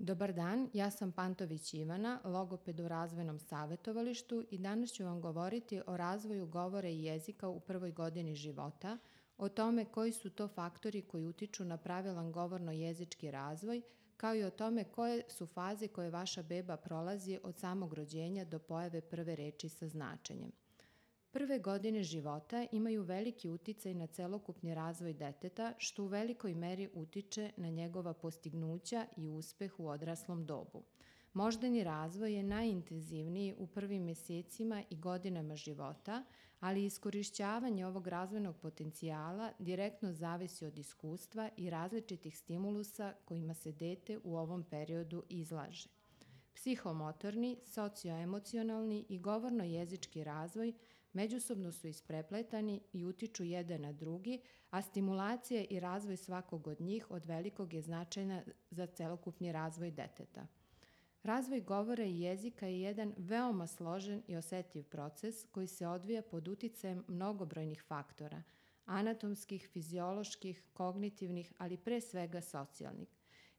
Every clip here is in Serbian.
Dobar dan, ja sam Pantović Ivana, logoped u razvojnom savjetovalištu i danas ću vam govoriti o razvoju govora i jezika u prvoj godini života, o tome koji su to faktori koji utiču na pravilan govorno-jezički razvoj, kao i o tome koje su faze koje vaša beba prolazi od samog rođenja do pojave prve reči sa značenjem. Prve godine života imaju veliki uticaj na celokupni razvoj deteta, što u velikoj meri utiče na njegova postignuća i uspeh u odraslom dobu. Moždani razvoj je najintenzivniji u prvim mesecima i godinama života, ali iskorišćavanje ovog razvojnog potencijala direktno zavisi od iskustva i različitih stimulusa kojima se dete u ovom periodu izlaže. Psihomotorni, socioemocionalni i govorno-jezički razvoj međusobno su isprepletani i utiču jedan na drugi, a stimulacija i razvoj svakog od njih od velikog je značajna za celokupni razvoj deteta. Razvoj govora i jezika je jedan veoma složen i osetljiv proces koji se odvija pod uticajem mnogobrojnih faktora, anatomskih, fizioloških, kognitivnih, ali pre svega socijalnih,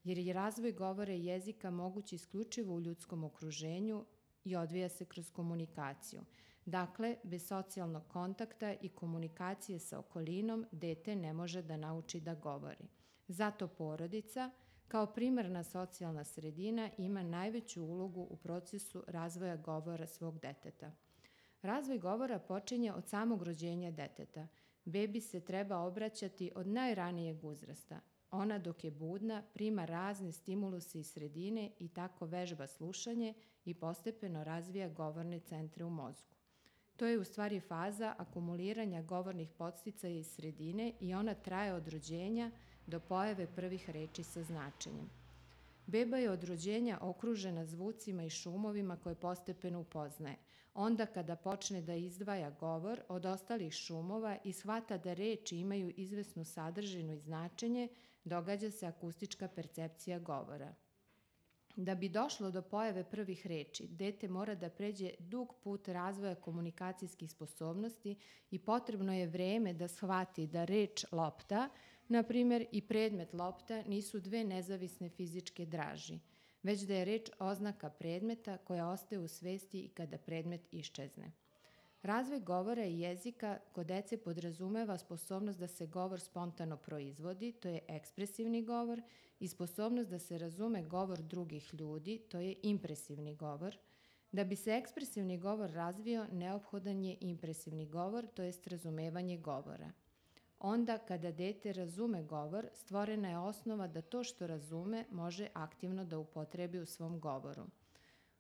jer je razvoj govora i jezika moguć isključivo u ljudskom okruženju i odvija se kroz komunikaciju. Dakle, bez socijalnog kontakta i komunikacije sa okolinom, dete ne može da nauči da govori. Zato porodica, kao primarna socijalna sredina, ima najveću ulogu u procesu razvoja govora svog deteta. Razvoj govora počinje od samog rođenja deteta. Bebi se treba obraćati od najranijeg uzrasta. Ona dok je budna prima razne stimuluse iz sredine i tako vežba slušanje i postepeno razvija govorne centre u mozgu. To je u stvari faza akumuliranja govornih podsticaja iz sredine i ona traje od rođenja do pojave prvih reči sa značenjem. Beba je od rođenja okružena zvucima i šumovima koje postepeno upoznaje. Onda kada počne da izdvaja govor od ostalih šumova i shvata da reči imaju izvesnu sadržinu i značenje, događa se akustička percepcija govora. Da bi došlo do pojave prvih reči, dete mora da pređe dug put razvoja komunikacijskih sposobnosti i potrebno je vreme da shvati da reč lopta, na primer i predmet lopta, nisu dve nezavisne fizičke draži, već da je reč oznaka predmeta koja ostaje u svesti i kada predmet iščezne. Razvoj govora i jezika kod dece podrazumeva sposobnost da se govor spontano proizvodi, to je ekspresivni govor, i sposobnost da se razume govor drugih ljudi, to je impresivni govor. Da bi se ekspresivni govor razvio, neophodan je impresivni govor, to jest razumevanje govora. Onda, kada dete razume govor, stvorena je osnova da to što razume može aktivno da upotrebi u svom govoru –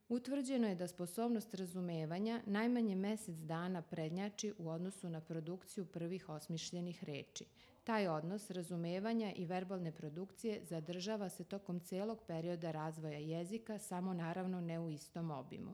Utvrđeno je da sposobnost razumevanja najmanje mesec dana prednjači u odnosu na produkciju prvih osmišljenih reči. Taj odnos razumevanja i verbalne produkcije zadržava se tokom celog perioda razvoja jezika, samo naravno ne u istom obimu.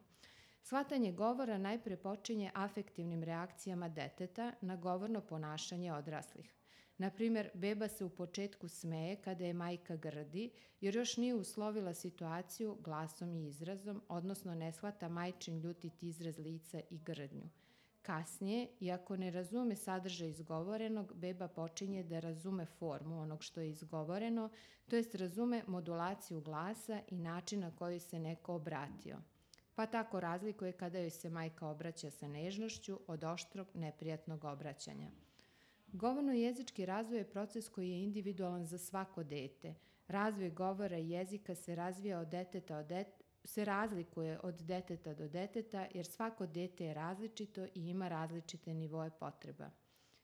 Shvatanje govora najpre počinje afektivnim reakcijama deteta na govorno ponašanje odraslih – Na primer, beba se u početku smeje kada je majka grdi, jer još nije uslovila situaciju glasom i izrazom, odnosno ne shvata majčin ljutit izraz lica i grdnju. Kasnije, iako ne razume sadržaj izgovorenog, beba počinje da razume formu onog što je izgovoreno, to jest razume modulaciju glasa i način na koji se neko obratio. Pa tako razlikuje kada joj se majka obraća sa nežnošću od oštrog, neprijatnog obraćanja. Govorno-jezički razvoj je proces koji je individualan za svako dete. Razvoj govora i jezika se razvija od deteta od det, se razlikuje od deteta do deteta jer svako dete je različito i ima različite nivoje potreba.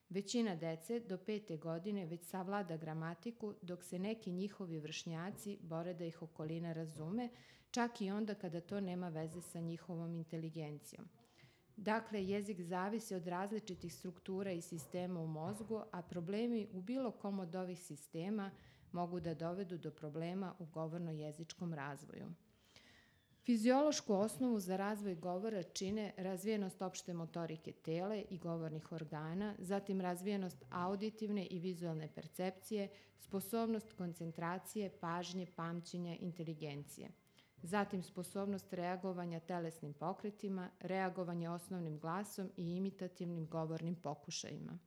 Većina dece do pete godine već savlada gramatiku, dok se neki njihovi vršnjaci bore da ih okolina razume, čak i onda kada to nema veze sa njihovom inteligencijom. Dakle, jezik zavisi od različitih struktura i sistema u mozgu, a problemi u bilo kom od ovih sistema mogu da dovedu do problema u govorno-jezičkom razvoju. Fiziološku osnovu za razvoj govora čine razvijenost opšte motorike tele i govornih organa, zatim razvijenost auditivne i vizualne percepcije, sposobnost koncentracije, pažnje, pamćenja, inteligencije – zatim sposobnost reagovanja telesnim pokretima, reagovanje osnovnim glasom i imitativnim govornim pokušajima.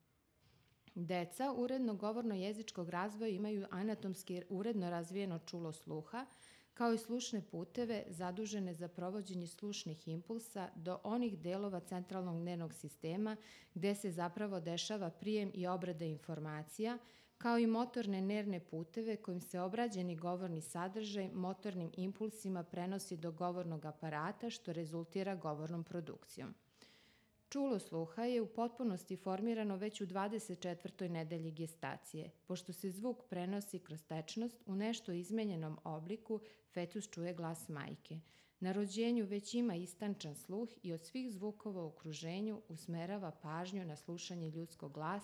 Deca uredno govorno-jezičkog razvoja imaju anatomski uredno razvijeno čulo sluha, kao i slušne puteve zadužene za provođenje slušnih impulsa do onih delova centralnog nervnog sistema gde se zapravo dešava prijem i obrada informacija, kao i motorne nervne puteve kojim se obrađeni govorni sadržaj motornim impulsima prenosi do govornog aparata što rezultira govornom produkcijom. Čulo sluha je u potpunosti formirano već u 24. nedelji gestacije. Pošto se zvuk prenosi kroz tečnost, u nešto izmenjenom obliku fetus čuje glas majke. Na rođenju već ima istančan sluh i od svih zvukova u okruženju usmerava pažnju na slušanje ljudskog glasa